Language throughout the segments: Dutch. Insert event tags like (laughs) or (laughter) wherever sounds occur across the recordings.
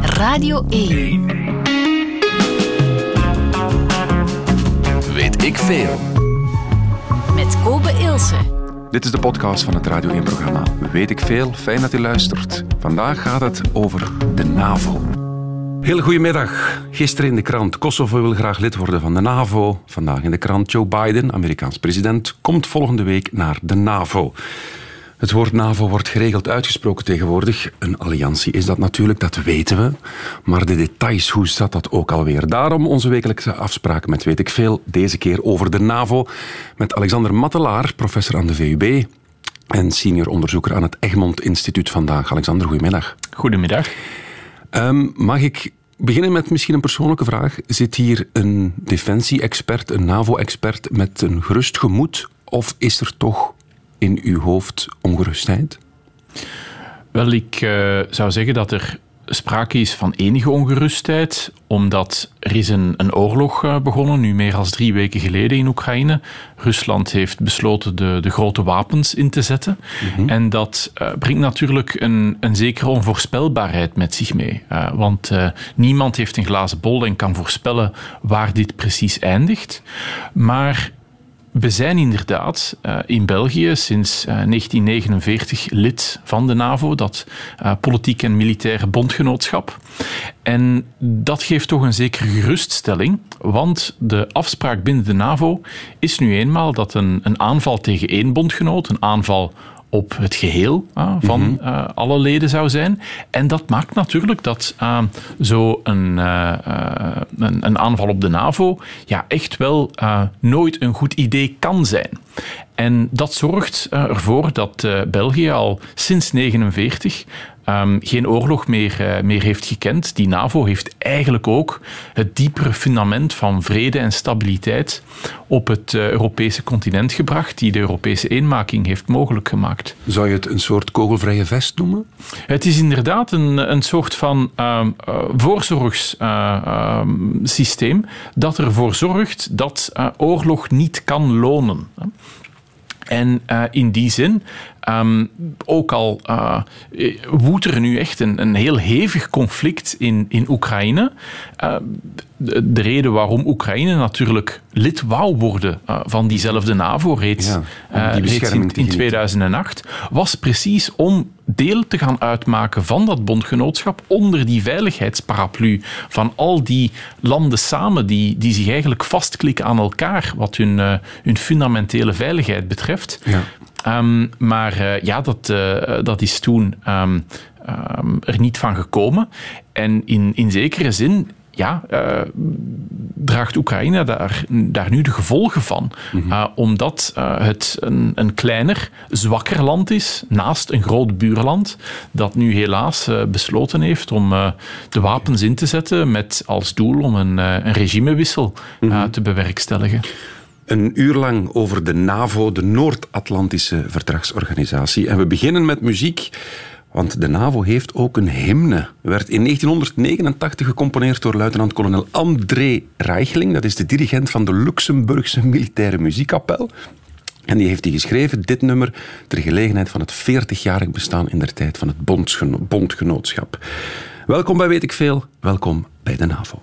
Radio 1. Weet ik veel. Met Kobe Ilse. Dit is de podcast van het Radio 1-programma Weet ik veel. Fijn dat u luistert. Vandaag gaat het over de NAVO. Heel goedemiddag. Gisteren in de krant. Kosovo wil graag lid worden van de NAVO. Vandaag in de krant Joe Biden, Amerikaans president, komt volgende week naar de NAVO. Het woord NAVO wordt geregeld uitgesproken tegenwoordig. Een alliantie is dat natuurlijk, dat weten we. Maar de details, hoe zat dat ook alweer? Daarom onze wekelijkse afspraak met Weet ik Veel. Deze keer over de NAVO. Met Alexander Mattelaar, professor aan de VUB. En senior onderzoeker aan het Egmond Instituut vandaag. Alexander, goedemiddag. Goedemiddag. Um, mag ik beginnen met misschien een persoonlijke vraag? Zit hier een defensie-expert, een NAVO-expert met een gerust gemoed? Of is er toch in uw hoofd ongerustheid? Wel, ik uh, zou zeggen dat er sprake is van enige ongerustheid, omdat er is een, een oorlog uh, begonnen, nu meer dan drie weken geleden in Oekraïne. Rusland heeft besloten de, de grote wapens in te zetten. Mm -hmm. En dat uh, brengt natuurlijk een, een zekere onvoorspelbaarheid met zich mee. want niemand heeft een glazen bol en kan voorspellen waar dit precies eindigt. Maar we zijn inderdaad uh, in België sinds uh, 1949 lid van de NAVO, dat uh, politiek en militaire bondgenootschap. En dat geeft toch een zekere geruststelling, want de afspraak binnen de NAVO is nu eenmaal dat een, een aanval tegen één bondgenoot, een aanval op het geheel uh, van mm -hmm. uh, alle leden zou zijn. En dat maakt natuurlijk dat uh, zo een, een, een, aanval op de NAVO ja, echt wel nooit een goed idee kan zijn. En dat zorgt ervoor dat België al sinds 1949 um, geen oorlog meer, uh, meer heeft gekend. Die NAVO heeft eigenlijk ook het diepere fundament van vrede en stabiliteit op het uh, Europese continent gebracht, die de Europese eenmaking heeft mogelijk gemaakt. Zou je het een soort kogelvrije vest noemen? Het is inderdaad een, een soort van uh, voorzorgssysteem dat ervoor zorgt dat oorlog niet kan lonen. En uh, in die zin, um, ook al uh, woedt er nu echt een, een heel hevig conflict in, in Oekraïne. Uh, de, de, reden waarom Oekraïne natuurlijk lid wou worden van diezelfde NAVO reeds, ja, die reeds in, in 2008, was precies om deel te gaan uitmaken van dat bondgenootschap onder die veiligheidsparaplu van al die landen samen die, die zich eigenlijk vastklikken aan elkaar wat hun, hun fundamentele veiligheid betreft. Ja. Um, maar uh, ja, dat, uh, dat is toen um, um, er niet van gekomen. En in, in zekere zin ja, uh, draagt Oekraïne daar, daar nu de gevolgen van. Mm -hmm. uh, omdat uh, het een, een kleiner, zwakker land is, naast een groot buurland, dat nu helaas besloten heeft om de wapens in te zetten met als doel om een, een regimewissel mm -hmm. te bewerkstelligen. Een uur lang over de NAVO, de Noord-Atlantische Verdragsorganisatie. En we beginnen met muziek. Want de NAVO heeft ook een hymne. Werd in 1989 gecomponeerd door luitenant-kolonel André Reicheling. Dat is de dirigent van de Luxemburgse Militaire Muziekkapel. En die heeft die geschreven, dit nummer, ter gelegenheid van het 40-jarig bestaan in der tijd van het bondgeno bondgenootschap. Welkom bij Weet ik Veel, welkom bij de NAVO.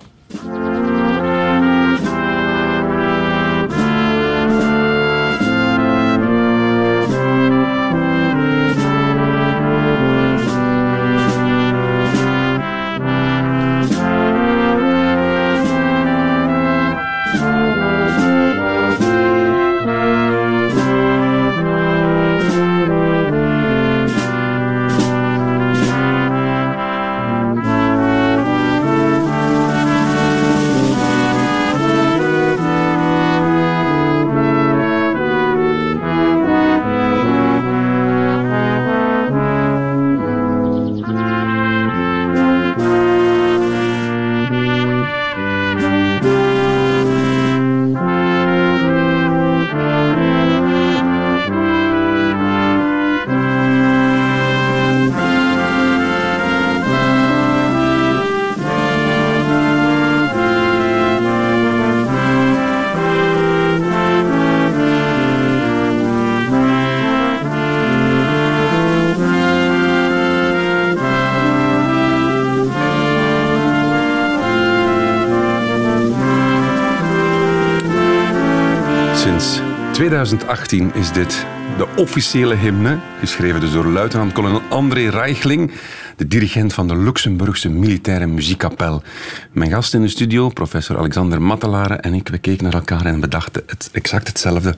2018 is dit de officiële hymne, geschreven dus door luitenant-kolonel André Reichling, de dirigent van de Luxemburgse Militaire Muziekkapel. Mijn gast in de studio, professor Alexander Mattelare en ik, we keken naar elkaar en bedachten het, exact hetzelfde.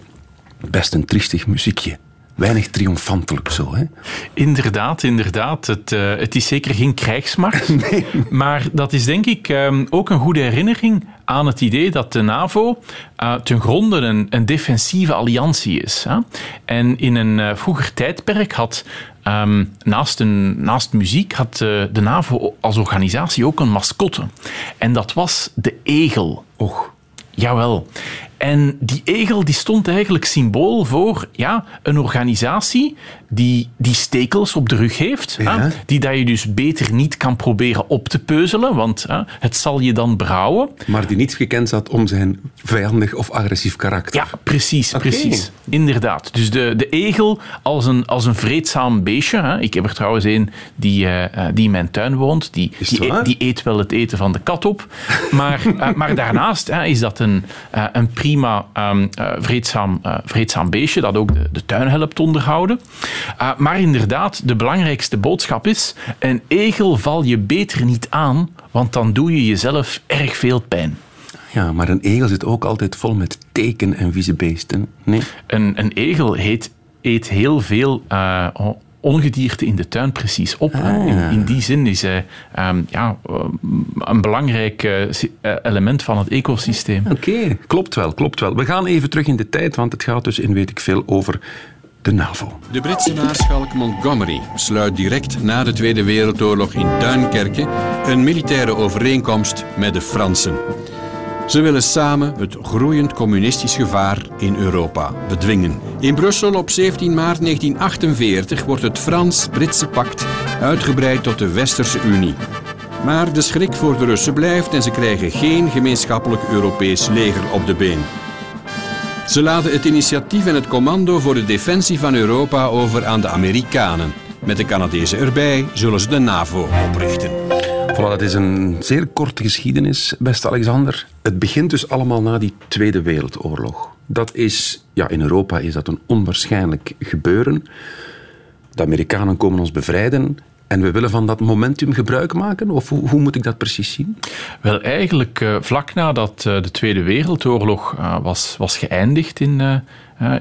Best een triestig muziekje weinig triomfantelijk zo. Hè? Inderdaad, inderdaad. Het, uh, het is zeker geen krijgsmacht. (laughs) Nee. Maar dat is denk ik um, ook een goede herinnering aan het idee dat de NAVO uh, ten gronde een, een defensieve alliantie is. Hè? En in een uh, vroeger tijdperk had um, naast, een, naast muziek had de NAVO als organisatie ook een mascotte. En dat was de egel. Och. Jawel. En die egel die stond eigenlijk symbool voor ja, een organisatie die, die stekels op de rug heeft, ja. die dat je dus beter niet kan proberen op te peuzelen, want het zal je dan brouwen. Maar die niet gekend zat om zijn vijandig of agressief karakter. Ja, precies, precies. Inderdaad. Dus de, de egel als een, als een vreedzaam beestje. Hè. Ik heb er trouwens een die, uh, die in mijn tuin woont. Die, die, eet, die, eet wel het eten van de kat op. Maar, uh, maar daarnaast hè, is dat een, uh, een prima um, vreedzaam, vreedzaam beestje dat ook de, de tuin helpt onderhouden. Uh, maar inderdaad, de belangrijkste boodschap is: een egel val je beter niet aan, want dan doe je jezelf erg veel pijn. Ja, maar een egel zit ook altijd vol met teken en vieze beesten. Nee? Een, een egel heet, eet heel veel ongedierte in de tuin precies op. Ah, in, in, die zin is hij um, ja, een belangrijk uh, element van het ecosysteem. Oké, klopt wel, klopt wel. We gaan even terug in de tijd, want het gaat dus in weet ik veel over de NAVO. De Britse maarschalk Montgomery sluit direct na de Tweede Wereldoorlog in Duinkerke een militaire overeenkomst met de Fransen. Ze willen samen het groeiend communistisch gevaar in Europa bedwingen. In Brussel op 17 maart 1948 wordt het Frans-Britse pact uitgebreid tot de Westerse Unie. Maar de schrik voor de Russen blijft en ze krijgen geen gemeenschappelijk Europees leger op de been. Ze laten het initiatief en het commando voor de defensie van Europa over aan de Amerikanen. Met de Canadezen erbij zullen ze de NAVO oprichten. Voilà, dat is een zeer korte geschiedenis, beste Alexander. Het begint dus allemaal na die Tweede Wereldoorlog. Dat is, ja, in Europa is dat een onwaarschijnlijk gebeuren. De Amerikanen komen ons bevrijden en we willen van dat momentum gebruik maken? Of hoe, hoe moet ik dat precies zien? Wel, eigenlijk uh, vlak nadat uh, de Tweede Wereldoorlog uh, was, was geëindigd in,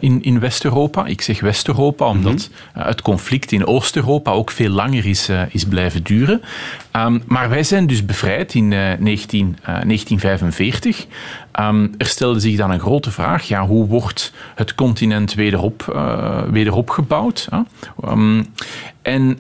in, in West-Europa. Ik zeg West-Europa omdat mm-hmm. het conflict in Oost-Europa ook veel langer is, is blijven duren. Um, maar wij zijn dus bevrijd in 19, 1945. Um, er stelde zich dan een grote vraag: ja, hoe wordt het continent wederop, wederop gebouwd? Um, en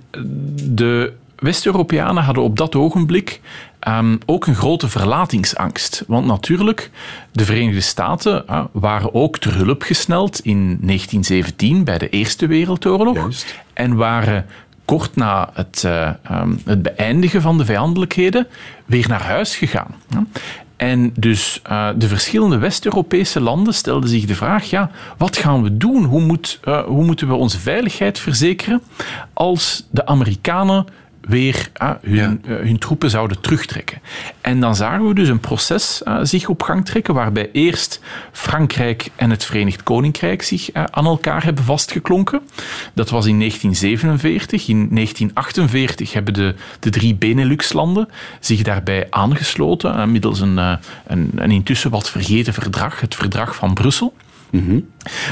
de West-Europeanen hadden op dat ogenblik um, ook een grote verlatingsangst. Want natuurlijk, de Verenigde Staten uh, waren ook ter hulp gesneld in 1917 bij de Eerste Wereldoorlog. Juist. En waren kort na het, uh, um, het beëindigen van de vijandelijkheden weer naar huis gegaan. En dus uh, de verschillende West-Europese landen stelden zich de vraag: ja, wat gaan we doen? Hoe, moet, uh, hoe moeten we onze veiligheid verzekeren als de Amerikanen weer uh, hun, ja. hun, troepen zouden terugtrekken. En dan zagen we dus een proces zich op gang trekken, waarbij eerst Frankrijk en het Verenigd Koninkrijk zich aan elkaar hebben vastgeklonken. Dat was in 1947. In 1948 hebben de, de drie Benelux-landen zich daarbij aangesloten, middels een, een, een intussen wat vergeten verdrag, het Verdrag van Brussel.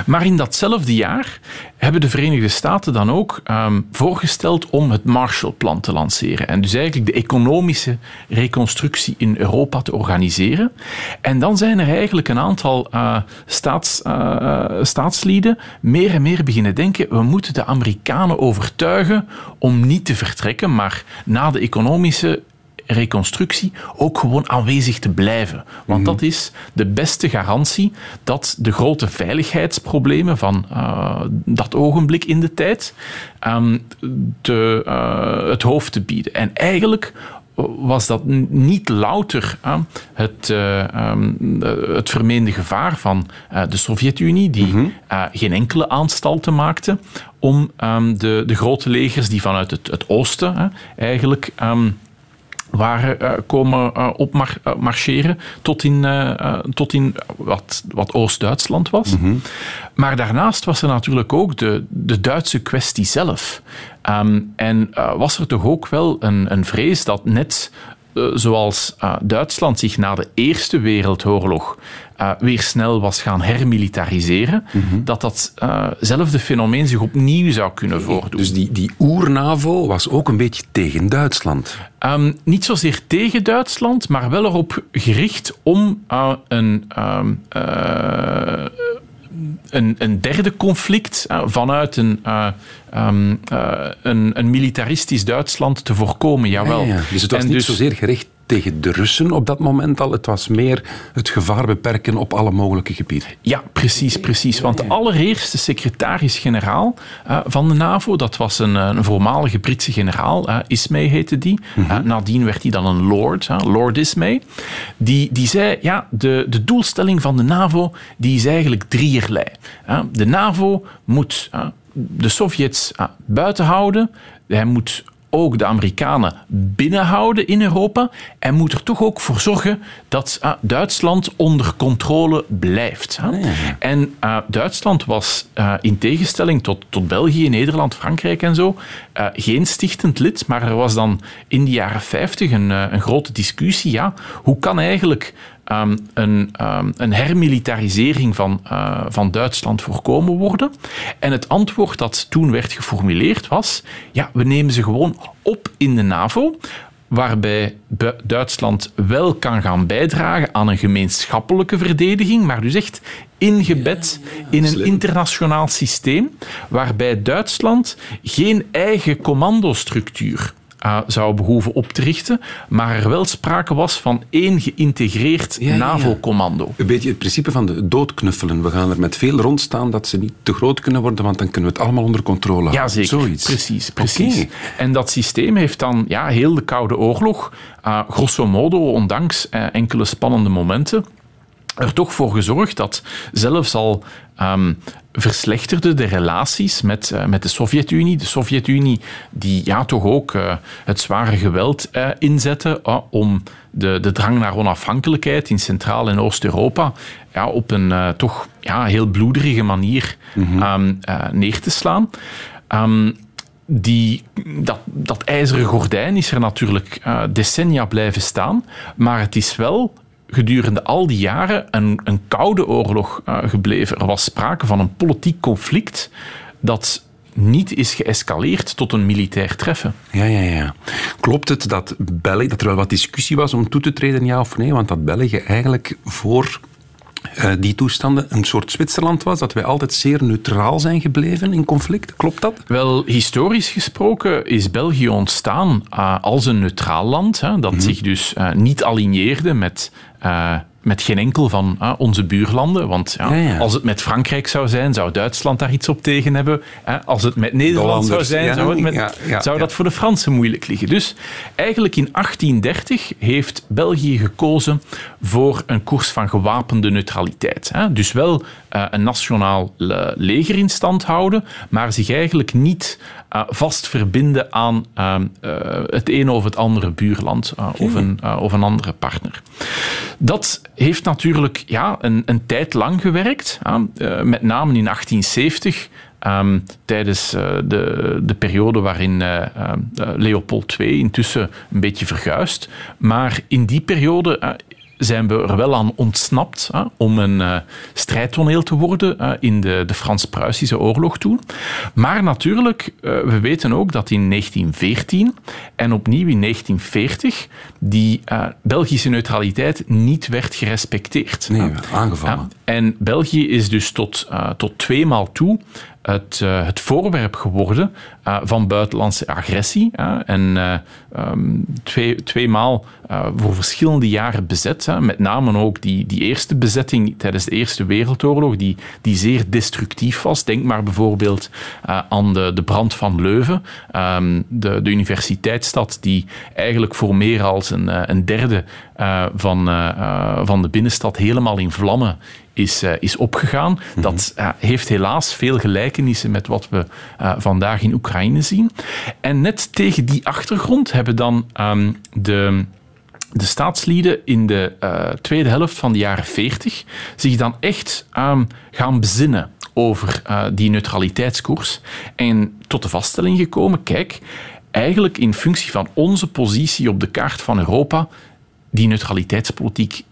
Maar in datzelfde jaar hebben de Verenigde Staten dan ook um, voorgesteld om het Marshallplan te lanceren. En dus eigenlijk de economische reconstructie in Europa te organiseren. En dan zijn er eigenlijk een aantal uh, staats, uh, staatslieden meer en meer beginnen denken: we moeten de Amerikanen overtuigen om niet te vertrekken, maar na de economische reconstructie ook gewoon aanwezig te blijven. Want dat is de beste garantie dat de grote veiligheidsproblemen van uh, dat ogenblik in de tijd um, te, uh, het hoofd te bieden. En eigenlijk was dat niet louter uh, het, um, het vermeende gevaar van de Sovjet-Unie, die mm -hmm. geen enkele aanstalten maakte om um, de, de grote legers die vanuit het, het oosten eigenlijk uh, komen uh, opmarcheren tot in, tot in wat, wat Oost-Duitsland was. Mm -hmm. Maar daarnaast was er natuurlijk ook de, de Duitse kwestie zelf. Um, en was er toch ook wel een, een vrees dat net zoals Duitsland zich na de Eerste Wereldoorlog uh, weer snel was gaan hermilitariseren, mm -hmm. dat datzelfde uh fenomeen zich opnieuw zou kunnen voordoen. Dus die, die oer-NAVO was ook een beetje tegen Duitsland? Um, niet zozeer tegen Duitsland, maar wel erop gericht om een. Um, een, een, derde conflict uh, vanuit een, uh, um, uh, een, een, militaristisch Duitsland te voorkomen, jawel. Ja, ja. Dus het was en niet dus, zozeer gericht tegen de Russen op dat moment al. Het was meer het gevaar beperken op alle mogelijke gebieden. Ja, precies, precies. Want de allereerste secretaris-generaal uh, van de NAVO, dat was een, een voormalige Britse generaal, uh, Ismay heette die. Mm -hmm. uh, nadien werd hij dan een lord, Lord Ismay. Die, die zei, ja, de, de doelstelling van de NAVO die is eigenlijk drieërlei. de NAVO moet de Sovjets buiten houden. Hij moet ook de Amerikanen binnenhouden in Europa en moet er toch ook voor zorgen dat uh, Duitsland onder controle blijft. Ah. En uh, Duitsland was uh, in tegenstelling tot, tot België, Nederland, Frankrijk en zo geen stichtend lid, maar er was dan in de jaren 50 een, een grote discussie. Ja, hoe kan eigenlijk um, een, um, een, hermilitarisering van, uh, van Duitsland voorkomen worden. En het antwoord dat toen werd geformuleerd was: ja, we nemen ze gewoon op in de NAVO waarbij Duitsland wel kan gaan bijdragen aan een gemeenschappelijke verdediging, maar dus echt ingebed in een internationaal systeem, waarbij Duitsland geen eigen commandostructuur uh, zou behoeven op te richten, maar er wel sprake was van één geïntegreerd ja, NAVO-commando. Ja. Een beetje het principe van de doodknuffelen. We gaan er met veel rondstaan dat ze niet te groot kunnen worden, want dan kunnen we het allemaal onder controle houden. Ja, zeker. Zoiets. Precies, precies. Okay. En dat systeem heeft dan ja, heel de Koude Oorlog, uh, grosso modo, ondanks uh, enkele spannende momenten, er toch voor gezorgd dat zelfs al um, verslechterde de relaties met, uh, met de Sovjet-Unie. De Sovjet-Unie die ja, toch ook uh, het zware geweld uh, inzette om de, de drang naar onafhankelijkheid in Centraal- en Oost-Europa ja, op een toch ja, heel bloederige manier mm -hmm. um, neer te slaan. Um, die, dat, dat ijzeren gordijn is er natuurlijk decennia blijven staan, maar het is wel gedurende al die jaren een, een koude oorlog uh, gebleven. Er was sprake van een politiek conflict dat niet is geëscaleerd tot een militair treffen. Ja, ja, ja. Klopt het dat België, dat er wel wat discussie was om toe te treden, ja of nee? Want dat België eigenlijk voor uh, die toestanden een soort Zwitserland was, dat wij altijd zeer neutraal zijn gebleven in conflict. Klopt dat? Wel, historisch gesproken is België ontstaan uh, als een neutraal land, hè, dat mm -hmm. zich dus uh, niet aligneerde met met geen enkel van uh, onze buurlanden. Want ja, ja, ja. als het met Frankrijk zou zijn, zou Duitsland daar iets op tegen hebben. Uh, als het met Nederland zou zijn, zou, het met, zou dat voor de Fransen moeilijk liggen. Dus eigenlijk in 1830 heeft België gekozen voor een koers van gewapende neutraliteit. Dus wel een nationaal leger in stand houden, maar zich eigenlijk niet vast verbinden aan het een of het andere buurland of, een, of een andere partner. Dat heeft natuurlijk ja, een, een tijd lang gewerkt. Met name in 1870, um, tijdens uh, de, de periode waarin uh, Leopold II intussen een beetje verguist. Maar in die periode zijn we er wel aan ontsnapt hè, om een uh, strijdtoneel te worden uh, in de, de Frans-Pruisische oorlog toen. Maar natuurlijk, uh, we weten ook dat in 1914 en opnieuw in 1940 die Belgische neutraliteit niet werd gerespecteerd. Nee, aangevallen. en België is dus tot, tot tweemaal toe het, uh, het voorwerp geworden uh, van buitenlandse agressie. En um, twee, tweemaal voor verschillende jaren bezet. met name ook die, die eerste bezetting tijdens de Eerste Wereldoorlog, die, die zeer destructief was. Denk maar bijvoorbeeld aan de, de brand van Leuven, um, de, de universiteitsstad, die eigenlijk voor meer dan een, een derde van, van de binnenstad helemaal in vlammen is, is opgegaan. Dat heeft helaas veel gelijkenissen met wat we vandaag in Oekraïne zien. En net tegen die achtergrond hebben dan ehm, de de staatslieden in de tweede helft van de jaren 40 zich dan echt um, gaan bezinnen over uh, die neutraliteitskoers. En tot de vaststelling gekomen, kijk, eigenlijk in functie van onze positie op de kaart van Europa, die neutraliteitspolitiek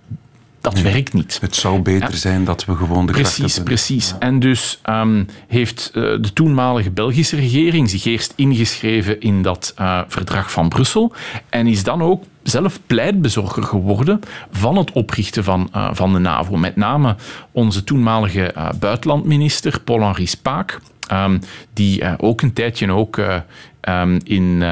dat werkt niet. Het zou beter zijn dat we gewoon de Precies, precies. En dus um, heeft uh, de toenmalige Belgische regering zich eerst ingeschreven in dat uh, verdrag van Brussel en is dan ook zelf pleitbezorger geworden van het oprichten van, uh, van de NAVO. Met name onze toenmalige buitenlandminister Paul-Henri Spaak, um, die ook een tijdje ook um, in...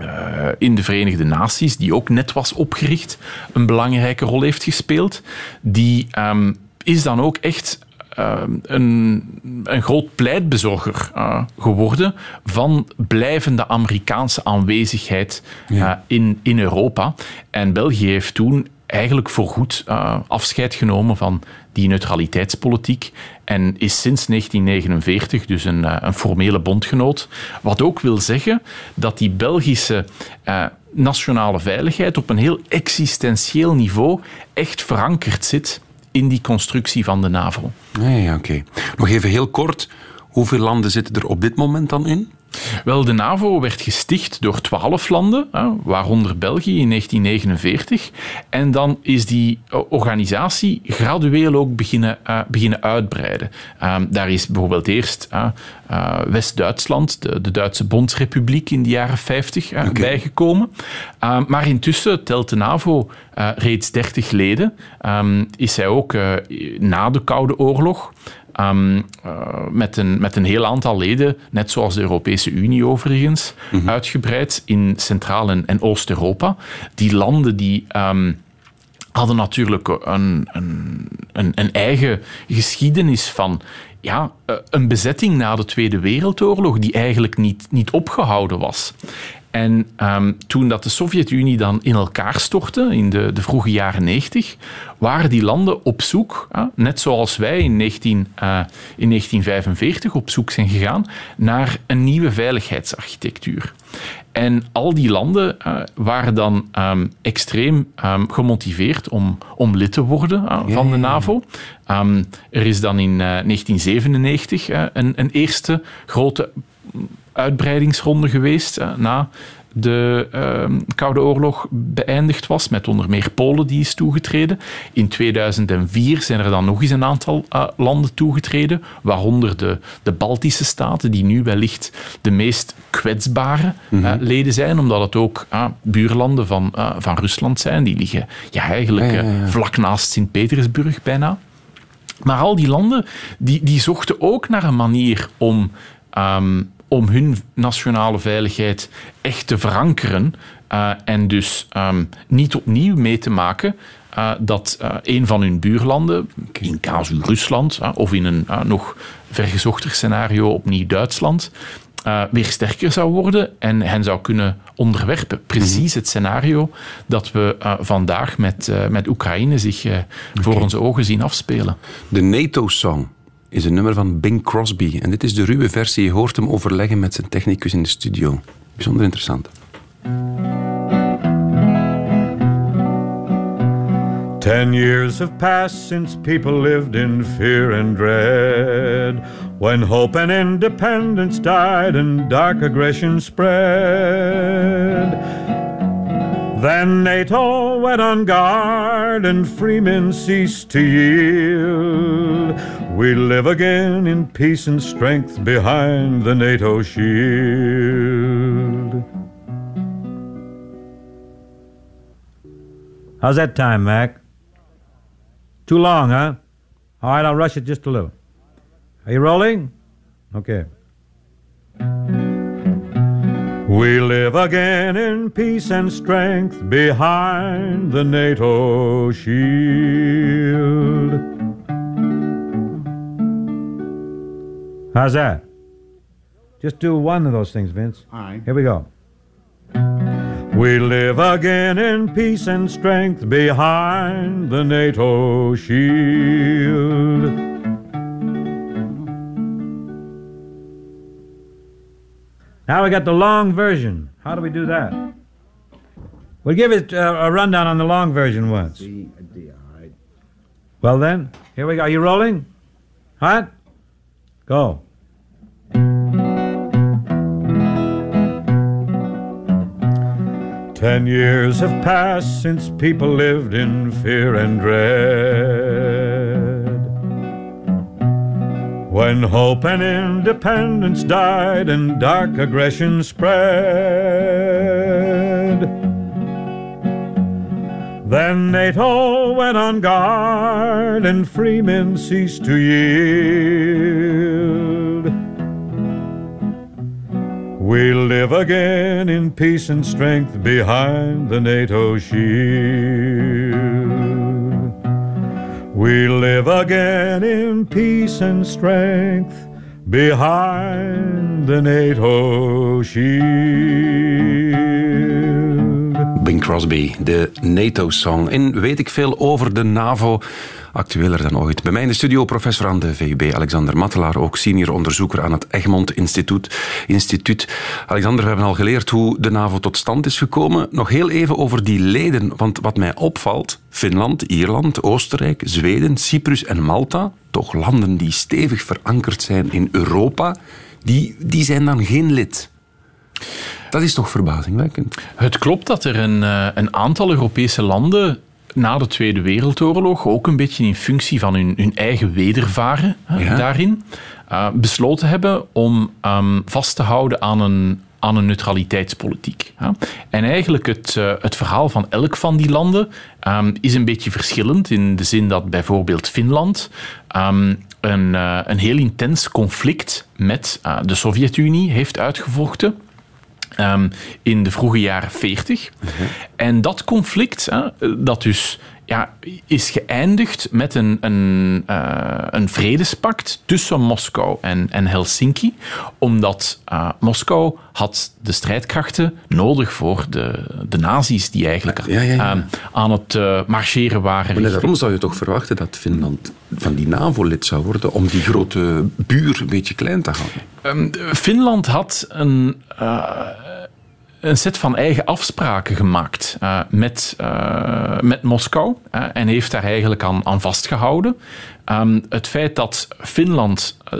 Uh, in de Verenigde Naties, die ook net was opgericht, een belangrijke rol heeft gespeeld. Die um, is dan ook echt uh, een, een groot pleitbezorger uh, geworden van blijvende Amerikaanse aanwezigheid ja. in, in Europa. En België heeft toen eigenlijk voorgoed afscheid genomen van die neutraliteitspolitiek en is sinds 1949 dus een, eh, een formele bondgenoot. Wat ook wil zeggen dat die Belgische uh, nationale veiligheid op een heel existentieel niveau echt verankerd zit in die constructie van de NAVO. Nee, oké. Nog even heel kort, hoeveel landen zitten er op dit moment dan in? Wel, de NAVO werd gesticht door twaalf landen, waaronder België in 1949. En dan is die eh, organisatie gradueel ook beginnen, uh, beginnen uitbreiden. Uh, daar is bijvoorbeeld eerst uh, West-Duitsland, de, de, Duitse Bondsrepubliek in de jaren 50 okay. bijgekomen. maar intussen telt de NAVO reeds 30 leden. Um, is zij ook na de Koude Oorlog Um, uh, met, een, met een heel aantal leden, net zoals de Europese Unie overigens, mm -hmm. uitgebreid in Centraal- en, Oost-Europa. Die landen die. Um, hadden natuurlijk een, een, een, een, eigen geschiedenis van ja, eh, een bezetting na de Tweede Wereldoorlog die eigenlijk niet, niet opgehouden was. En um, toen dat de Sovjet-Unie dan in elkaar stortte, in de, de vroege jaren 90, waren die landen op zoek, uh, net zoals wij in, 19, uh, in 1945 op zoek zijn gegaan, naar een nieuwe veiligheidsarchitectuur. En al die landen uh, waren dan um, extreem um, gemotiveerd om, om lid te worden uh, van de NAVO. Um, er is dan in uh, 1997 een, een eerste grote uitbreidingsronde geweest na de uh, Koude Oorlog beëindigd was, met onder meer Polen die is toegetreden. In 2004 zijn er dan nog eens een aantal uh, landen toegetreden, waaronder de, de Baltische staten, die nu wellicht de meest kwetsbare mm -hmm. leden zijn, omdat het ook buurlanden van, van Rusland zijn. Die liggen ja, eigenlijk ja, ja, ja. vlak naast Sint-Petersburg bijna. Maar al die landen die, die zochten ook naar een manier om um, om hun nationale veiligheid echt te verankeren uh, en dus um, niet opnieuw mee te maken uh, dat uh, een van hun buurlanden, in casu Rusland of in een nog vergezochter scenario opnieuw Duitsland, weer sterker zou worden en hen zou kunnen onderwerpen. Precies het scenario dat we vandaag met, met Oekraïne zich okay. voor onze ogen zien afspelen. De NATO-song is een nummer van Bing Crosby. En dit is de ruwe versie. Je hoort hem overleggen met zijn technicus in de studio. Bijzonder interessant. Ten years have passed since people lived in fear and dread. When hope and independence died and dark aggression spread. Then NATO went on guard and freemen ceased to yield. We live again in peace and strength behind the NATO shield. How's that time, Mac? Too long, huh? All right, I'll rush it just a little. Are you rolling? Okay. We live again in peace and strength behind the NATO shield. How's that? Just do one of those things, Vince. All right. Here we go. We live again in peace and strength behind the NATO shield. Now we got the long version. How do we do that? We'll give it uh, a rundown on the long version once. Well then, here we go. Are you rolling? Hot? Go. Ten years have passed since people lived in fear and dread. When hope and independence died and dark aggression spread. Then NATO went on guard and free men ceased to yield. We live again in peace and strength behind the NATO shield. We live again in peace and strength behind the NATO shield. Bing Crosby, de NATO-song. En weet ik veel over de NAVO? Actueler dan ooit. Bij mij in de studio professor aan de VUB, Alexander Mattelaar, ook senior onderzoeker aan het Egmont Instituut. Instituut. Alexander, we hebben al geleerd hoe de NAVO tot stand is gekomen. Nog heel even over die leden, want wat mij opvalt, Finland, Ierland, Oostenrijk, Zweden, Cyprus en Malta, toch landen die stevig verankerd zijn in Europa, die, die zijn dan geen lid. Dat is toch verbazingwekkend? Het klopt dat er een, eh, een aantal Europese landen na de Tweede Wereldoorlog, ook een beetje in functie van hun, hun eigen wedervaren Ja. daarin, eh, besloten hebben om ehm, vast te houden aan een, aan een neutraliteitspolitiek. En eigenlijk het, eh, het verhaal van elk van die landen ehm, is een beetje verschillend in de zin dat bijvoorbeeld Finland ehm, een, een heel intens conflict met de Sovjet-Unie heeft uitgevochten. Ehm, in de vroege jaren 40. En dat conflict, hè, dat dus ja, is geëindigd met een, een, eh, een vredespact tussen Moskou en, en Helsinki, omdat eh, Moskou had de strijdkrachten nodig voor de, de nazi's die eigenlijk Ja, ja, ja. ehm, aan het eh, marcheren waren. Maar daarom zou je toch verwachten dat Finland van die NAVO-lid zou worden om die grote buur een beetje klein te houden. Ehm, Finland had een, een set van eigen afspraken gemaakt eh, met, eh, met Moskou en heeft daar eigenlijk aan, aan vastgehouden. Ehm, het feit dat Finland eh,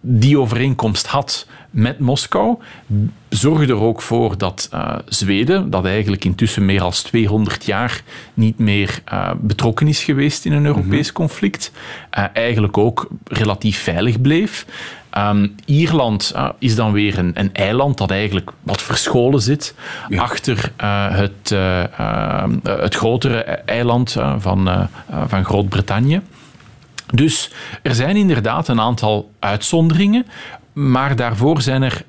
die overeenkomst had met Moskou, zorgde er ook voor dat Zweden, dat eigenlijk intussen meer dan 200 jaar niet meer betrokken is geweest in een Europees conflict, eigenlijk ook relatief veilig bleef. Ehm, Ierland eh, is dan weer een, een eiland dat eigenlijk wat verscholen zit achter eh, het, eh, eh, het grotere eiland eh, van, van Groot-Brittannië. Dus er zijn inderdaad een aantal uitzonderingen, maar daarvoor zijn er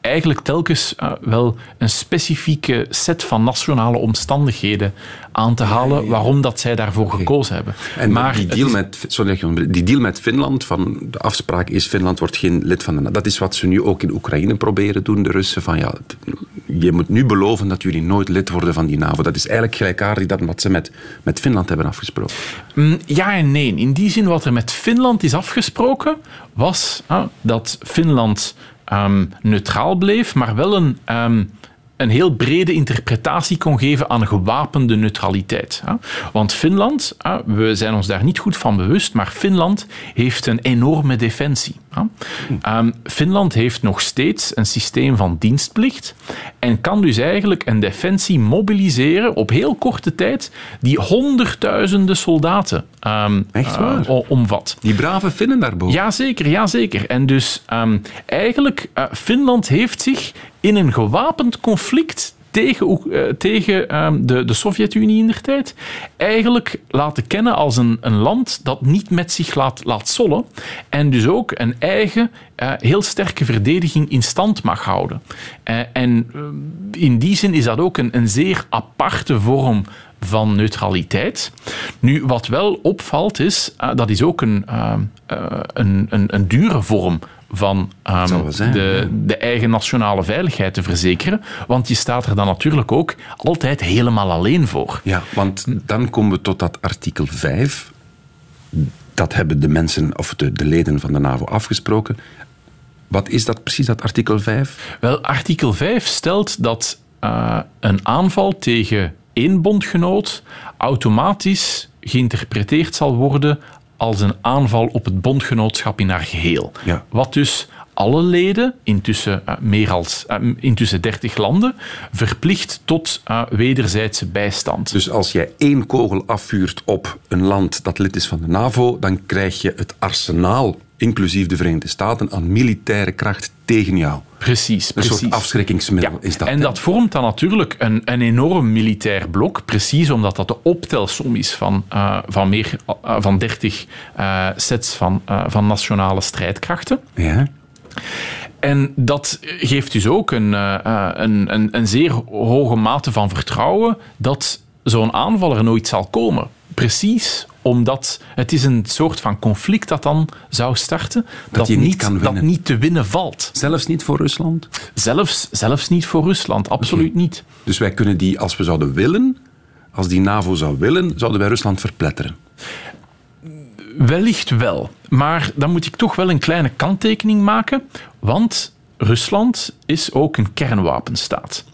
eigenlijk telkens wel een specifieke set van nationale omstandigheden aan te halen waarom dat zij daarvoor gekozen hebben. En maar die, deal is- met, sorry, die deal met Finland, van de afspraak is Finland wordt geen lid van de NAVO. Dat is wat ze nu ook in Oekraïne proberen doen, de Russen. Van, ja, je moet nu beloven dat jullie nooit lid worden van die NAVO. Dat is eigenlijk gelijkaardig dat wat ze met, met Finland hebben afgesproken. Mm, Ja en nee. In die zin, wat er met Finland is afgesproken, was ah, dat Finland ehm, neutraal bleef, maar wel een, ehm, een heel brede interpretatie kon geven aan gewapende neutraliteit. Want Finland, we zijn ons daar niet goed van bewust, maar Finland heeft een enorme defensie. Ehm, Finland heeft nog steeds een systeem van dienstplicht en kan dus eigenlijk een defensie mobiliseren op heel korte tijd die honderdduizenden soldaten ehm, Echt eh, waar? omvat. Die brave Finnen daarboven. Jazeker, jazeker. En dus ehm, eigenlijk, eh, Finland heeft zich in een gewapend conflict tegen, eh, tegen ehm, de, de Sovjet-Unie in der tijd eigenlijk laten kennen als een, een land dat niet met zich laat, laat sollen en dus ook een eigen eh, heel sterke verdediging in stand mag houden. Eh, en eh, in die zin is dat ook een, een zeer aparte vorm van neutraliteit. Nu, wat wel opvalt is, dat is ook een, eh, eh, een, een, een dure vorm van ehm, zijn, de, ja. de eigen nationale veiligheid te verzekeren. Want je staat er dan natuurlijk ook altijd helemaal alleen voor. Ja, want dan komen we tot dat artikel 5. Dat hebben de mensen, of de, de leden van de NAVO afgesproken. Wat is dat precies, dat artikel 5? Wel, artikel 5 stelt dat eh, een aanval tegen één bondgenoot automatisch geïnterpreteerd zal worden als een aanval op het bondgenootschap in haar geheel. Ja. Wat dus alle leden, intussen, eh, meer als, eh, intussen 30 landen, verplicht tot eh, wederzijdse bijstand. Dus als jij één kogel afvuurt op een land dat lid is van de NAVO, dan krijg je het arsenaal, inclusief de Verenigde Staten, aan militaire kracht tegen jou. precies, Een precies. soort afschrikkingsmiddel Ja, is dat. en hè? dat vormt dan natuurlijk een, een enorm militair blok, precies omdat dat de optelsom is van, eh, van, meer, eh, van 30 eh, sets van, van nationale strijdkrachten. Ja? En dat geeft dus ook een, een, een, een zeer hoge mate van vertrouwen dat zo'n aanval er nooit zal komen. Precies omdat het is een soort van conflict dat dan zou starten, dat, niet kan dat niet te winnen valt. Zelfs niet voor Rusland. Zelfs, zelfs niet voor Rusland, absoluut niet. Dus wij kunnen die, als we zouden willen, als die NAVO zou willen, zouden wij Rusland verpletteren. Wellicht wel. Maar dan moet ik toch wel een kleine kanttekening maken. Want Rusland is ook een kernwapenstaat.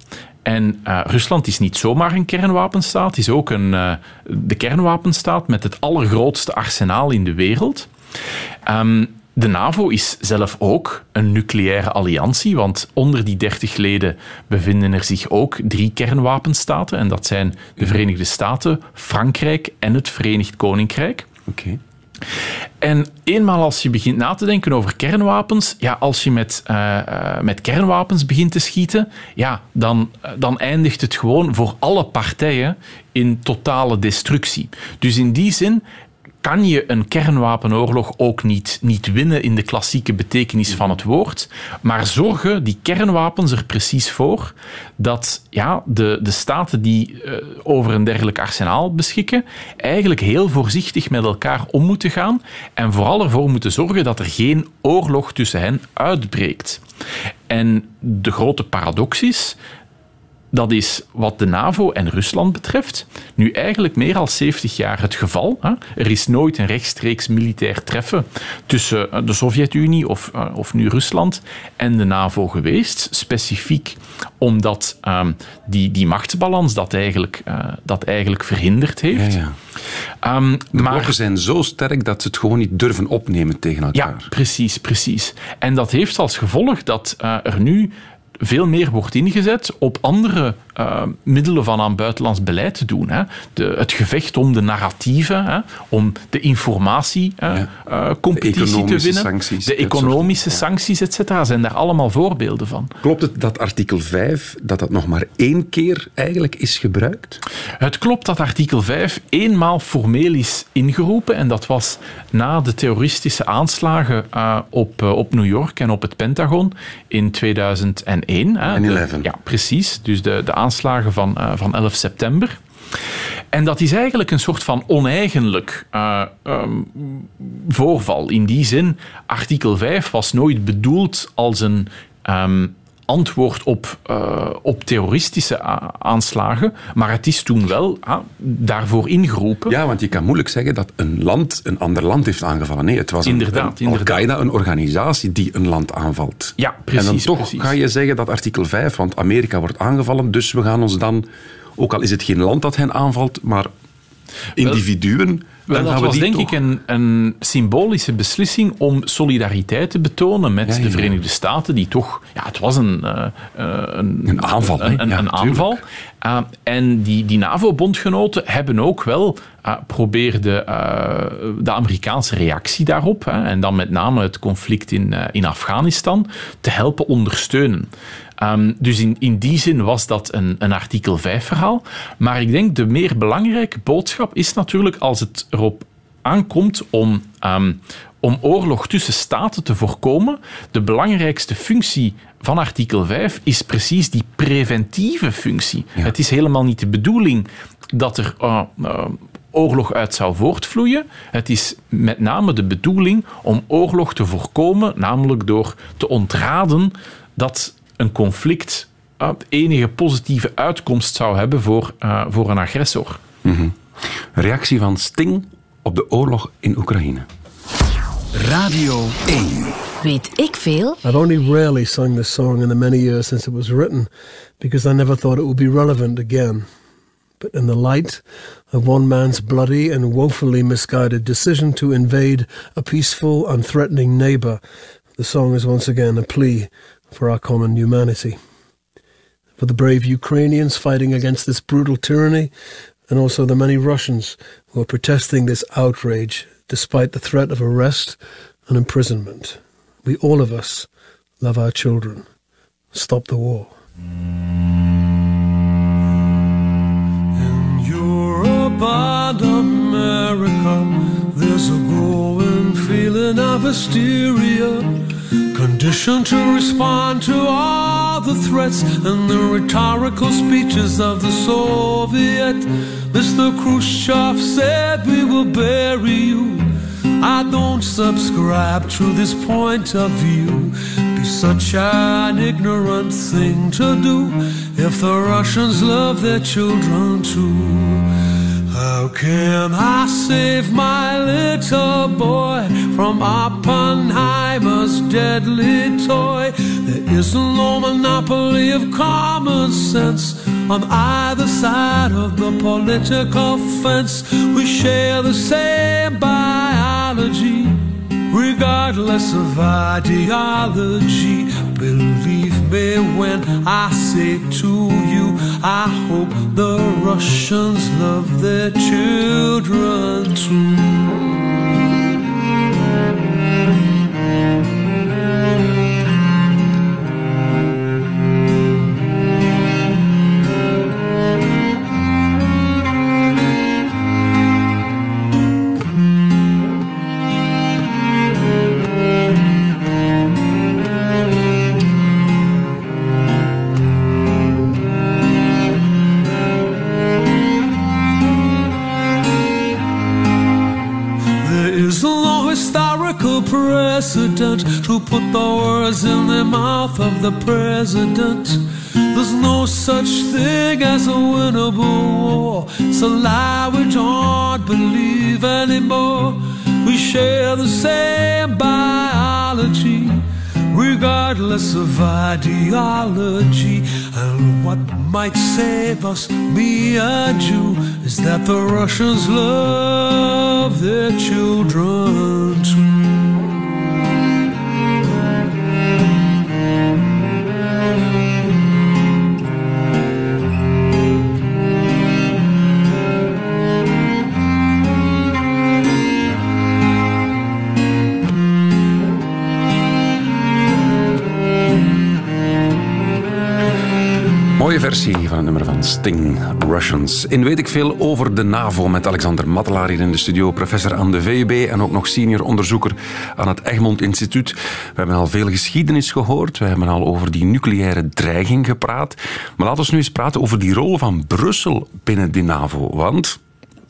En eh, Rusland is niet zomaar een kernwapenstaat, is ook een, eh, de kernwapenstaat met het allergrootste arsenaal in de wereld. Ehm, de NAVO is zelf ook een nucleaire alliantie, want onder die 30 leden bevinden er zich ook drie kernwapenstaten. En dat zijn de Verenigde Staten, Frankrijk en het Verenigd Koninkrijk. Oké. En eenmaal als je begint na te denken over kernwapens, ja, als je met, eh, eh, met kernwapens begint te schieten, ja, dan, eh, dan eindigt het gewoon voor alle partijen in totale destructie. Dus in die zin kan je een kernwapenoorlog ook niet, niet winnen in de klassieke betekenis van het woord. Maar zorgen die kernwapens er precies voor dat ja, de, de staten die eh, over een dergelijk arsenaal beschikken, eigenlijk heel voorzichtig met elkaar om moeten gaan en vooral ervoor moeten zorgen dat er geen oorlog tussen hen uitbreekt. En de grote paradox is dat is wat de NAVO en Rusland betreft nu eigenlijk meer dan 70 jaar het geval. Er is nooit een rechtstreeks militair treffen tussen eh, de Sovjet-Unie of, eh, of nu Rusland en de NAVO geweest. Specifiek omdat ehm, die, die machtsbalans dat eigenlijk, eh, dat eigenlijk verhinderd heeft. ja. Ehm, De maar blokken zijn zo sterk dat ze het gewoon niet durven opnemen tegen elkaar. ja, precies, precies. En dat heeft als gevolg dat er nu veel meer wordt ingezet op andere eh, middelen van aan buitenlands beleid te doen. Hè. De, het gevecht om de narratieven, hè, om de Ja. informatiecompetitie De te winnen. sancties, de soort- economische ja. sancties, et cetera, zijn daar allemaal voorbeelden van. Klopt het dat artikel 5 dat dat nog maar één keer eigenlijk is gebruikt? Het klopt dat artikel 5 eenmaal formeel is ingeroepen en dat was na de terroristische aanslagen eh, op, eh, op New York en op het Pentagon in 2001. Hè. De- 9/11. Ja, precies. Dus de, de aanslagen van, eh, van 11 september. En dat is eigenlijk een soort van oneigenlijk eh, ehm, voorval. In die zin, artikel 5 was nooit bedoeld als een ehm, antwoord op, eh, op terroristische aanslagen, maar het is toen wel ah, daarvoor ingeroepen. Ja, want je kan moeilijk zeggen dat een land een ander land heeft aangevallen. Nee, het was een- Inderdaad, een, inderdaad. Al-Qaeda, een organisatie die een land aanvalt. Ja, precies, En dan toch precies. ga je zeggen dat artikel 5, want Amerika wordt aangevallen, dus we gaan ons dan, ook al is het geen land dat hen aanvalt, maar individuen, Wel, dat was denk toch... ik een, een symbolische beslissing om solidariteit te betonen met Ja, ja, de. Verenigde Staten, die toch... Ja, het was een... eh, eh, een, Een aanval? Een, een, Ja, een tuurlijk. aanval. Uh, en die, die NAVO-bondgenoten hebben ook wel uh, probeerde de Amerikaanse reactie daarop, hè, en dan met name het conflict in, in Afghanistan, te helpen ondersteunen. Um, dus in, in die zin was dat een, een artikel 5-verhaal. Maar ik denk de meer belangrijke boodschap is natuurlijk als het erop aankomt om, um, om oorlog tussen staten te voorkomen, de belangrijkste functie van artikel 5 is precies die preventieve functie. Ja. Het is helemaal niet de bedoeling dat er uh, uh, oorlog uit zou voortvloeien. Het is met name de bedoeling om oorlog te voorkomen, namelijk door te ontraden dat een conflict uh, enige positieve uitkomst zou hebben voor, uh, voor een agressor. Mm -hmm. Reactie van Sting op de oorlog in Oekraïne. Radio 1. Weet ik veel? I've only rarely sung this song in the many years since it was written because I never thought it would be relevant again. But in the light of one man's bloody and woefully misguided decision to invade a peaceful, unthreatening neighbor, the song is once again a plea for our common humanity. For the brave Ukrainians fighting against this brutal tyranny, and also the many Russians who are protesting this outrage despite the threat of arrest and imprisonment. We, all of us, love our children. Stop the war. In Europe and America, there's a growing feeling of hysteria conditioned to respond to all the threats and the rhetorical speeches of the Soviet. Mr. Khrushchev said, We will bury you. I don't subscribe to this point of view. Be such an ignorant thing to do if the Russians love their children too. How can I save my little boy from Oppenheimer's deadly toy? There is no monopoly of common sense on either side of the political fence. We share the same biology, regardless of ideology. Believe me when I say to you, I hope the Russians love their children too. Precedent to put the words in the mouth of the president. There's no such thing as a winnable war. It's a lie we don't believe anymore. We share the same biology, regardless of ideology. And what might save us, me and you, is that the Russians love their children too. Versie van het nummer van Sting, Russians. In weet ik veel over de NAVO met Alexander Mattelaar hier in de studio, professor aan de VUB en ook nog senior onderzoeker aan het Egmond Instituut. We hebben al veel geschiedenis gehoord, we hebben al over die nucleaire dreiging gepraat. Maar laten we nu eens praten over die rol van Brussel binnen de NAVO. Want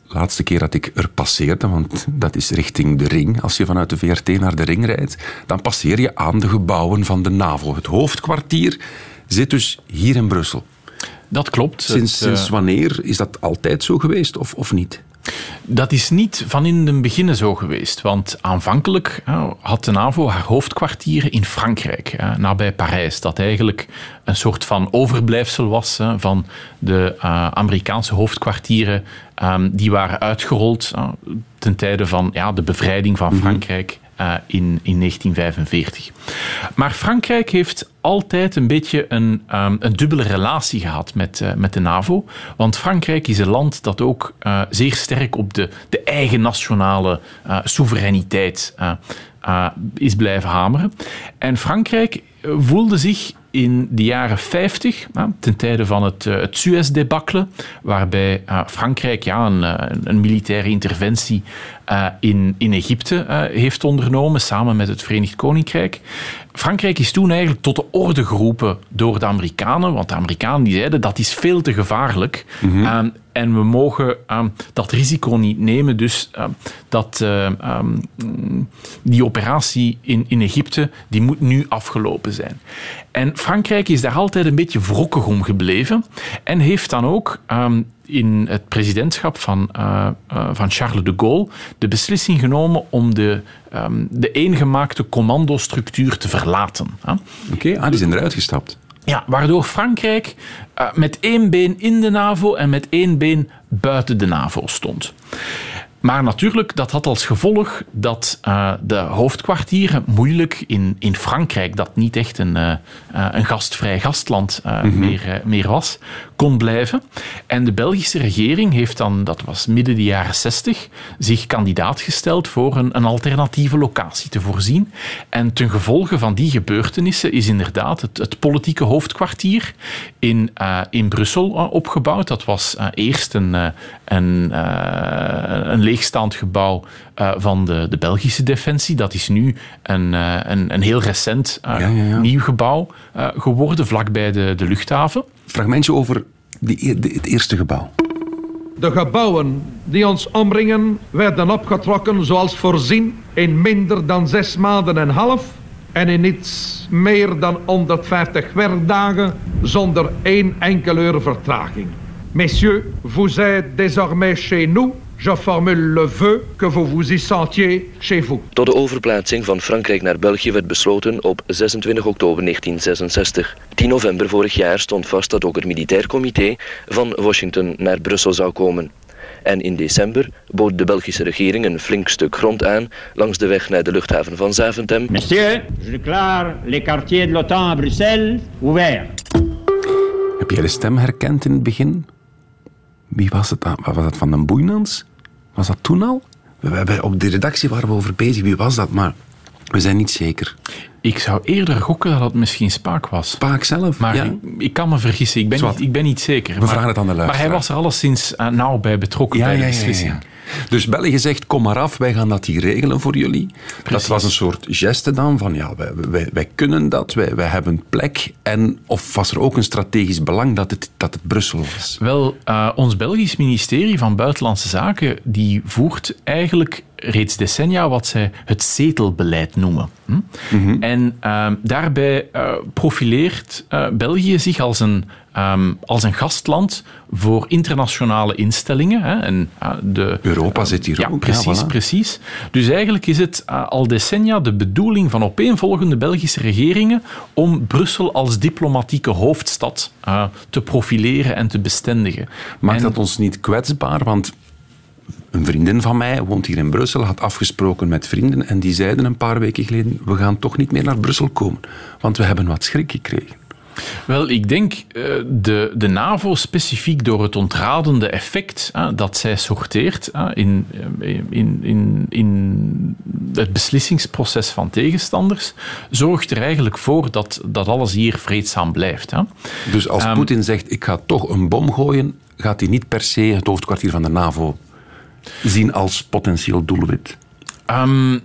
laatste keer dat ik er passeerde, want dat is richting de ring. Als je vanuit de VRT naar de ring rijdt, dan passeer je aan de gebouwen van de NAVO. Het hoofdkwartier zit dus hier in Brussel. Dat klopt. Sinds, sinds eh, wanneer is dat altijd zo geweest of, of niet? Dat is niet van in het begin zo geweest. Want aanvankelijk had de NAVO haar hoofdkwartieren in Frankrijk, nabij Parijs. Dat eigenlijk een soort van overblijfsel was van de eh, Amerikaanse hoofdkwartieren. Ehm, die waren uitgerold ten tijde van ja, de bevrijding van mhm. Frankrijk uh, in, in 1945. Maar Frankrijk heeft altijd een beetje een, um, een dubbele relatie gehad met, uh, met de NAVO. Want Frankrijk is een land dat ook uh, zeer sterk op de, de eigen nationale soevereiniteit is blijven hameren. En Frankrijk voelde zich in de jaren 50, ten tijde van het, uh, het Suez-debakkelen, waarbij uh, Frankrijk ja, een, uh, een, militaire interventie in, in Egypte heeft ondernomen, samen met het Verenigd Koninkrijk. Frankrijk is toen eigenlijk tot de orde geroepen door de Amerikanen, want de Amerikanen die zeiden dat is veel te gevaarlijk. Mm en we mogen ehm, dat risico niet nemen. Dus ehm, dat, ehm, die operatie in, in Egypte die moet nu afgelopen zijn. En Frankrijk is daar altijd een beetje wrokkig om gebleven en heeft dan ook in het presidentschap van, uh, uh, van Charles de Gaulle de beslissing genomen om de, de eengemaakte commandostructuur te verlaten. Oké, ah, die zijn eruit gestapt. Ja, waardoor Frankrijk uh, met één been in de NAVO en met één been buiten de NAVO stond. Maar natuurlijk, dat had als gevolg dat uh, de hoofdkwartieren moeilijk in, in Frankrijk, dat niet echt een, uh, een gastvrij gastland uh, mm -hmm. meer, meer was, kon blijven. En de Belgische regering heeft dan, dat was midden de jaren 60, zich kandidaat gesteld voor een, een alternatieve locatie te voorzien. En ten gevolge van die gebeurtenissen is inderdaad het, het politieke hoofdkwartier in, in Brussel opgebouwd. Dat was eerst een, een, een leegstaand gebouw van de, de Belgische Defensie. Dat is nu een, een, een heel recent ja, ja, ja. nieuw gebouw geworden, vlakbij de, de luchthaven. Fragmentje over die, de, het eerste gebouw. De gebouwen die ons omringen werden opgetrokken zoals voorzien in minder dan zes maanden en half en in iets meer dan 150 werkdagen zonder één enkele uur vertraging. Messieurs, vous êtes désormais chez nous Je formule le vœu que vous vous y sentiez chez vous. Tot de overplaatsing van Frankrijk naar België werd besloten op 26 oktober 1966. 10 november vorig jaar stond vast dat ook het militair comité van Washington naar Brussel zou komen. En in december bood de Belgische regering een flink stuk grond aan langs de weg naar de luchthaven van Zaventem. Monsieur, je déclare les quartiers de l'OTAN à Bruxelles ouverts. Heb jij de stem herkend in het begin? Wie was het? Was dat van den Boeinans? Was dat toen al? We hebben, op de redactie waren we over bezig. Wie was dat? Maar we zijn niet zeker. Ik zou eerder gokken dat het misschien Spaak was. Spaak zelf? Maar ja. ik, ik, kan me vergissen. Ik ben, niet, ik ben niet zeker. We maar, vragen het aan de luisteraar. Maar hij was er alleszins uh, nauw bij betrokken ja, bij de ja, beslissing. Ja, dus België zegt, kom maar af, wij gaan dat hier regelen voor jullie. Precies. Dat was een soort geste dan van, ja, wij, wij, wij kunnen dat, wij, wij hebben plek. En of was er ook een strategisch belang dat het, dat het Brussel was? Wel, uh, ons Belgisch ministerie van Buitenlandse Zaken, die voert eigenlijk reeds decennia wat zij het zetelbeleid noemen. Hm? Mm -hmm. En uh, daarbij uh, profileert uh, België zich als een, um, als een gastland voor internationale instellingen. Hè? En, de, Europa zit hier ja, ook. Precies, ja, voilà. precies. Dus eigenlijk is het al decennia de bedoeling van opeenvolgende Belgische regeringen om Brussel als diplomatieke hoofdstad te profileren en te bestendigen. Maakt en, dat ons niet kwetsbaar? Want een vriendin van mij woont hier in Brussel, had afgesproken met vrienden en die zeiden een paar weken geleden, we gaan toch niet meer naar Brussel komen, want we hebben wat schrik gekregen. Wel, ik denk de, de NAVO specifiek door het ontradende effect dat zij sorteert in, in, in, in het beslissingsproces van tegenstanders, zorgt er eigenlijk voor dat, dat alles hier vreedzaam blijft. Dus als um, Poetin zegt, ik ga toch een bom gooien, gaat hij niet per se het hoofdkwartier van de NAVO zien als potentieel doelwit? Um,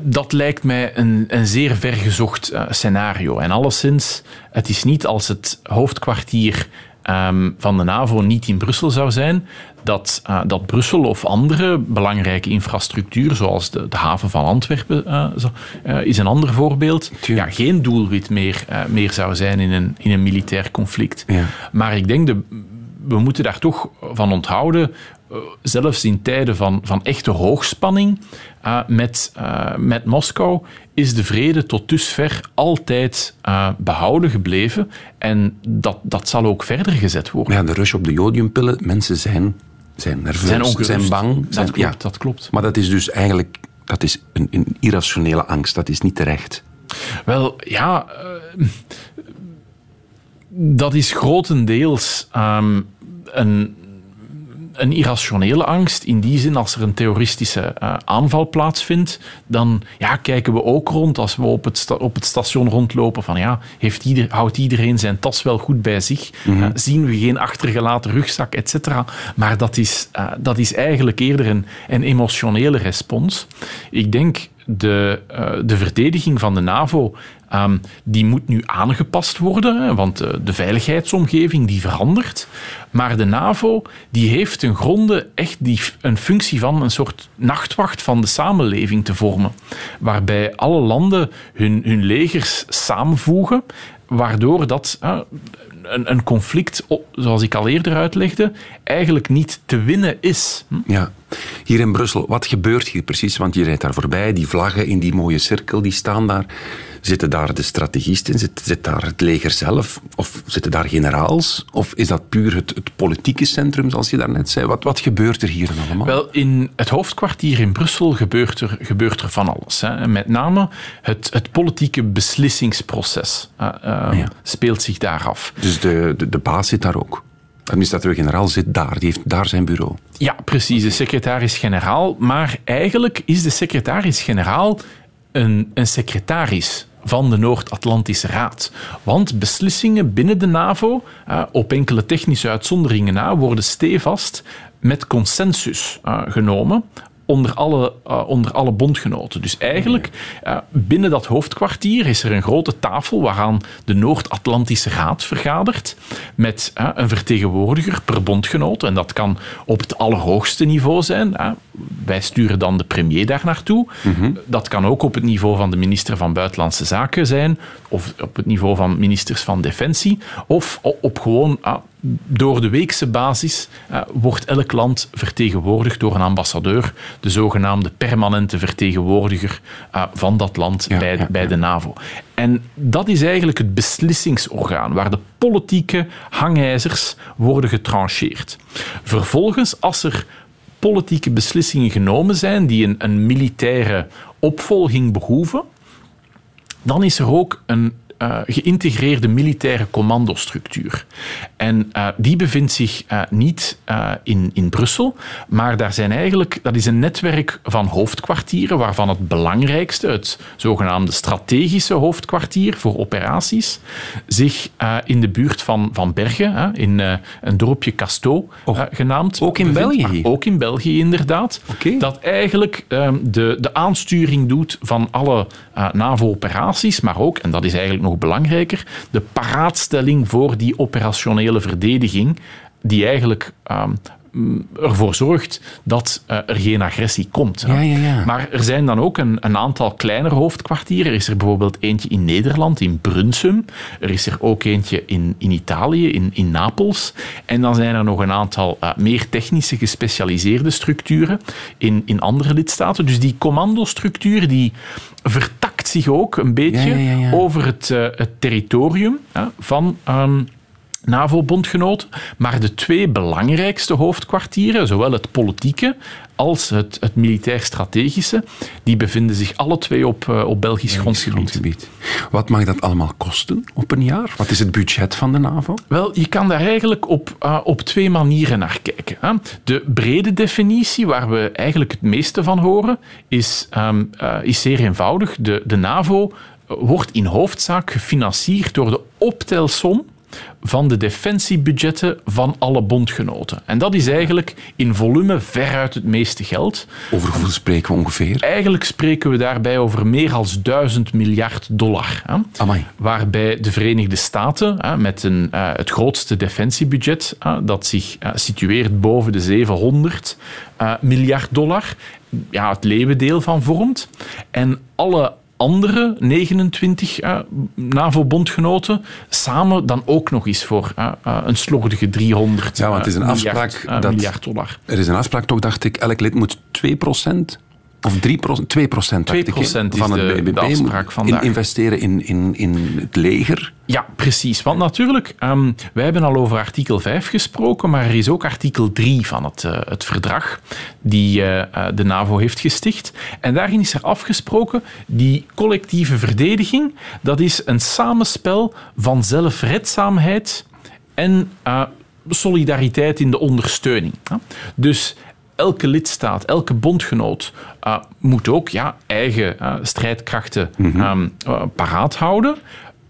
dat lijkt mij een, een zeer vergezocht uh, scenario. En alleszins, het is niet als het hoofdkwartier um, van de NAVO niet in Brussel zou zijn, dat, uh, dat Brussel of andere belangrijke infrastructuur, zoals de, de haven van Antwerpen, uh, zo, is een ander voorbeeld, ja, geen doelwit meer, meer zou zijn in een, in een militair conflict. Ja. Maar ik denk, de, we moeten daar toch van onthouden zelfs in tijden van, van echte hoogspanning uh, met, uh, met Moskou is de vrede tot dusver altijd uh, behouden gebleven. En dat, dat zal ook verder gezet worden. Ja, de rush op de jodiumpillen, mensen zijn, zijn nerveus, zijn, ongerust. zijn bang. Dat, klopt, ja. dat klopt. Maar dat is dus eigenlijk dat is een, een irrationele angst, dat is niet terecht. Wel, ja... dat is grotendeels um, een een irrationele angst. In die zin, als er een terroristische uh, aanval plaatsvindt, dan ja, kijken we ook rond als we op het, op het station rondlopen van ja, heeft ieder, houdt iedereen zijn tas wel goed bij zich? Mm -hmm. uh, zien we geen achtergelaten rugzak, et cetera. Maar dat is, uh, dat is eigenlijk eerder een, een emotionele respons. Ik denk de, uh, de verdediging van de NAVO um, die moet nu aangepast worden, want uh, de veiligheidsomgeving die verandert. Maar de NAVO die heeft ten gronde echt die, een functie van een soort nachtwacht van de samenleving te vormen. Waarbij alle landen hun, hun legers samenvoegen, waardoor dat een, een, conflict, zoals ik al eerder uitlegde, eigenlijk niet te winnen is. Hm? Ja. Hier in Brussel, wat gebeurt hier precies? Want je rijdt daar voorbij, die vlaggen in die mooie cirkel, die staan daar. Zitten daar de strategisten? Zit, zit daar het leger zelf? Of zitten daar generaals? Of is dat puur het, het politieke centrum, zoals je daarnet zei? Wat, wat gebeurt er hier dan allemaal? Wel, in het hoofdkwartier in Brussel gebeurt er, gebeurt er van alles. Hè. Met name het, het politieke beslissingsproces uh, uh, speelt zich daar af. Dus de, de, de baas zit daar ook? De administrateur-generaal zit daar, die heeft daar zijn bureau. Ja, precies, de secretaris-generaal. Maar eigenlijk is de secretaris-generaal een, een secretaris van de Noord-Atlantische Raad. Want beslissingen binnen de NAVO, uh, op enkele technische uitzonderingen na, worden stevast met consensus uh, genomen onder alle, uh, onder alle bondgenoten. Dus eigenlijk, uh, binnen dat hoofdkwartier is er een grote tafel waaraan de Noord-Atlantische Raad vergadert met uh, een vertegenwoordiger per bondgenoot. En dat kan op het allerhoogste niveau zijn. wij sturen dan de premier daar naartoe. -hmm. Dat kan ook op het niveau van de minister van Buitenlandse Zaken zijn, of op het niveau van ministers van Defensie, of op gewoon door de weekse basis uh, wordt elk land vertegenwoordigd door een ambassadeur, de zogenaamde permanente vertegenwoordiger uh, van dat land ja, bij, ja, bij de NAVO. En dat is eigenlijk het beslissingsorgaan waar de politieke hangijzers worden getrancheerd. Vervolgens, als er politieke beslissingen genomen zijn die een, een militaire opvolging behoeven, dan is er ook een uh, geïntegreerde militaire commandostructuur. En uh, die bevindt zich uh, niet in, in Brussel, maar daar zijn eigenlijk, dat is een netwerk van hoofdkwartieren, waarvan het belangrijkste, het zogenaamde strategische hoofdkwartier voor operaties, zich in de buurt van, van Bergen, in een dorpje Casto oh, genaamd. Ook in bevindt, België? Ook in België, inderdaad. Okay. Dat eigenlijk ehm, de, de aansturing doet van alle NAVO-operaties, maar ook, en dat is eigenlijk nog belangrijker, de paraatstelling voor die operationele verdediging, die eigenlijk um, ervoor zorgt dat uh, er geen agressie komt. Ja, ja, ja. Maar er zijn dan ook een, een, aantal kleinere hoofdkwartieren. Er is er bijvoorbeeld eentje in Nederland, in Brunsum. Er is er ook eentje in, in Italië, in, in Napels. En dan zijn er nog een aantal uh, meer technische gespecialiseerde structuren in, in andere lidstaten. Dus die commandostructuur die vertakt zich ook een beetje over het, uh, het territorium van... Um, NAVO-bondgenoten. Maar de twee belangrijkste hoofdkwartieren, zowel het politieke als het, het militair-strategische, die bevinden zich alle twee op, uh, op Belgisch grondgebied. grondgebied. Wat mag dat allemaal kosten op een jaar? Wat is het budget van de NAVO? Wel, je kan daar eigenlijk op, uh, op twee manieren naar kijken. Hè. De brede definitie, waar we eigenlijk het meeste van horen, is, um, uh, is zeer eenvoudig. De, de NAVO wordt in hoofdzaak gefinancierd door de optelsom van de defensiebudgetten van alle bondgenoten. En dat is eigenlijk in volume veruit het meeste geld. Over hoeveel spreken we ongeveer? Eigenlijk spreken we daarbij over meer dan duizend miljard dollar. Hè? Amai. Waarbij de Verenigde Staten hè, met een, uh, het grootste defensiebudget, dat zich uh, situeert boven de 700 miljard dollar, ja, het leeuwendeel van vormt. En alle andere 29 uh, NAVO-bondgenoten samen dan ook nog eens voor uh, uh, een slordige 300 ja, want het is een miljard, afspraak dat, miljard dollar. Er is een afspraak, toch dacht ik, elk lid moet 2 of 3 2 procent, 2 procent van het BBP de afspraak in, investeren in, in, in het leger. Ja, precies. Want natuurlijk, um, wij hebben al over artikel 5 gesproken, maar er is ook artikel 3 van het, uh, het verdrag die uh, de NAVO heeft gesticht. En daarin is er afgesproken, die collectieve verdediging, dat is een samenspel van zelfredzaamheid en uh, solidariteit in de ondersteuning. Dus elke lidstaat, elke bondgenoot uh, moet ook ja, eigen uh, strijdkrachten um, uh, paraat houden,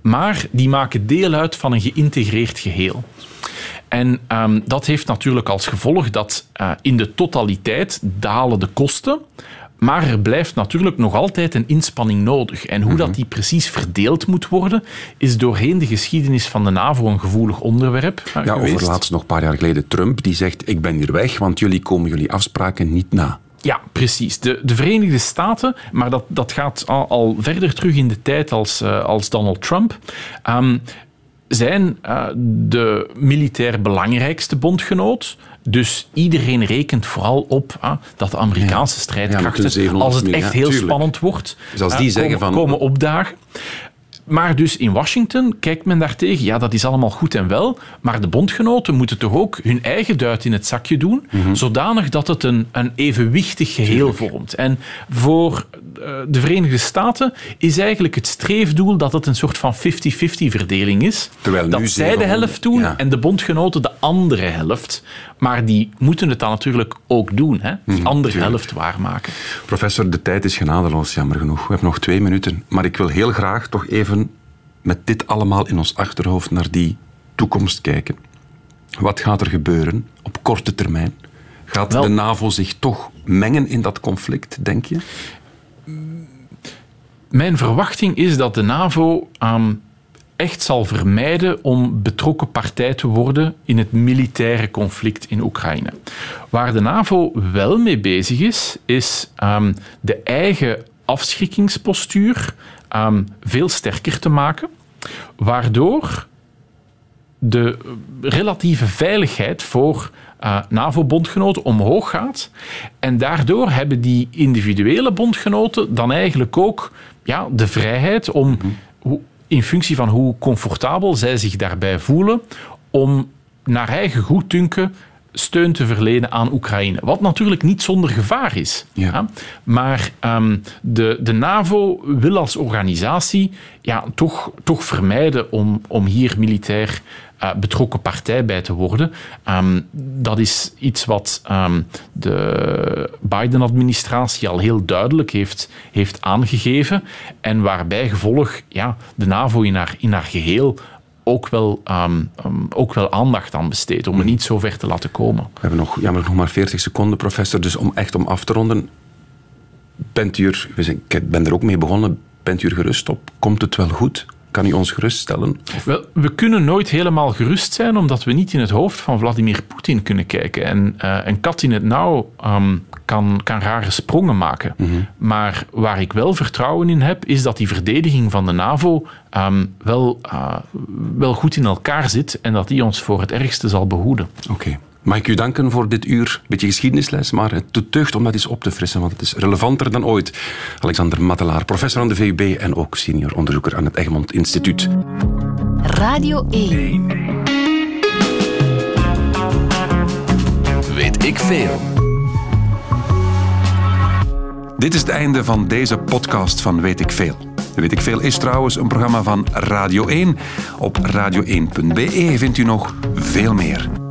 maar die maken deel uit van een geïntegreerd geheel. En um, dat heeft natuurlijk als gevolg dat in de totaliteit dalen de kosten, Maar er blijft natuurlijk nog altijd een inspanning nodig. En hoe dat mhm. die precies verdeeld moet worden, is doorheen de geschiedenis van de NAVO een gevoelig onderwerp. Uh, ja, over laatst nog een paar jaar geleden Trump, die zegt: Ik ben hier weg, want jullie komen jullie afspraken niet na. Ja, precies. De, de Verenigde Staten, maar dat, dat gaat al, al verder terug in de tijd als, uh, als Donald Trump. Um, zijn uh, de militair belangrijkste bondgenoot. Dus iedereen rekent vooral op uh, dat de Amerikaanse strijdkrachten, ja, als het echt heel spannend wordt, dus als die uh, komen, van... komen opdagen. Maar dus in Washington kijkt men daartegen, ja, dat is allemaal goed en wel, maar de bondgenoten moeten toch ook hun eigen duit in het zakje doen, mm zodanig dat het een, een evenwichtig geheel vormt. En voor eh, de Verenigde Staten is eigenlijk het streefdoel dat het een soort van 50-50 verdeling is. Terwijl dat zij de helft doen en de bondgenoten de andere helft. Maar die moeten het dan natuurlijk ook doen, hè? die mhm, andere helft waarmaken. Professor, de tijd is genadeloos, jammer genoeg. We hebben nog twee minuten. Maar ik wil heel graag toch even met dit allemaal in ons achterhoofd naar die toekomst kijken. Wat gaat er gebeuren op korte termijn? Gaat de NAVO zich toch mengen in dat conflict, denk je? Mijn verwachting is dat de NAVO um, echt zal vermijden om betrokken partij te worden in het militaire conflict in Oekraïne. Waar de NAVO wel mee bezig is, is um, de eigen afschrikkingspostuur um, veel sterker te maken, waardoor de relatieve veiligheid voor uh, NAVO-bondgenoten omhoog gaat. En daardoor hebben die individuele bondgenoten dan eigenlijk ook ja, de vrijheid om, in functie van hoe comfortabel zij zich daarbij voelen, om naar eigen goeddunken steun te verlenen aan Oekraïne. Wat natuurlijk niet zonder gevaar is. Ja. Maar um, de, de NAVO wil als organisatie ja, toch, toch vermijden om, om hier militair betrokken partij bij te worden. Um, dat is iets wat um, de Biden-administratie al heel duidelijk heeft, heeft aangegeven en waarbij gevolg ja, de NAVO in haar, in haar geheel ook wel, um, um, ook wel aandacht aan besteedt om het niet zo ver te laten komen. We hebben nog, jammer nog maar 40 seconden, professor. Dus om echt om af te ronden, bent u er, ik ben er ook mee begonnen, bent u er gerust op? Komt het wel goed? Kan u ons geruststellen? Wel, we kunnen nooit helemaal gerust zijn, omdat we niet in het hoofd van Vladimir Poetin kunnen kijken. En uh, een kat in het nauw um, kan, kan rare sprongen maken. Mhm. Maar waar ik wel vertrouwen in heb, is dat die verdediging van de NAVO um, wel, uh, wel goed in elkaar zit en dat die ons voor het ergste zal behoeden. Oké. Mag ik u danken voor dit uur? Beetje geschiedenisles, maar het doet deugd om dat eens op te frissen, want het is relevanter dan ooit. Alexander Matelaar, professor aan de VUB en ook senior onderzoeker aan het Egmond Instituut. Radio 1. Weet ik veel. Dit is het einde van deze podcast van Weet ik veel. Weet ik veel is trouwens een programma van Radio 1. Op radio1.be vindt u nog veel meer.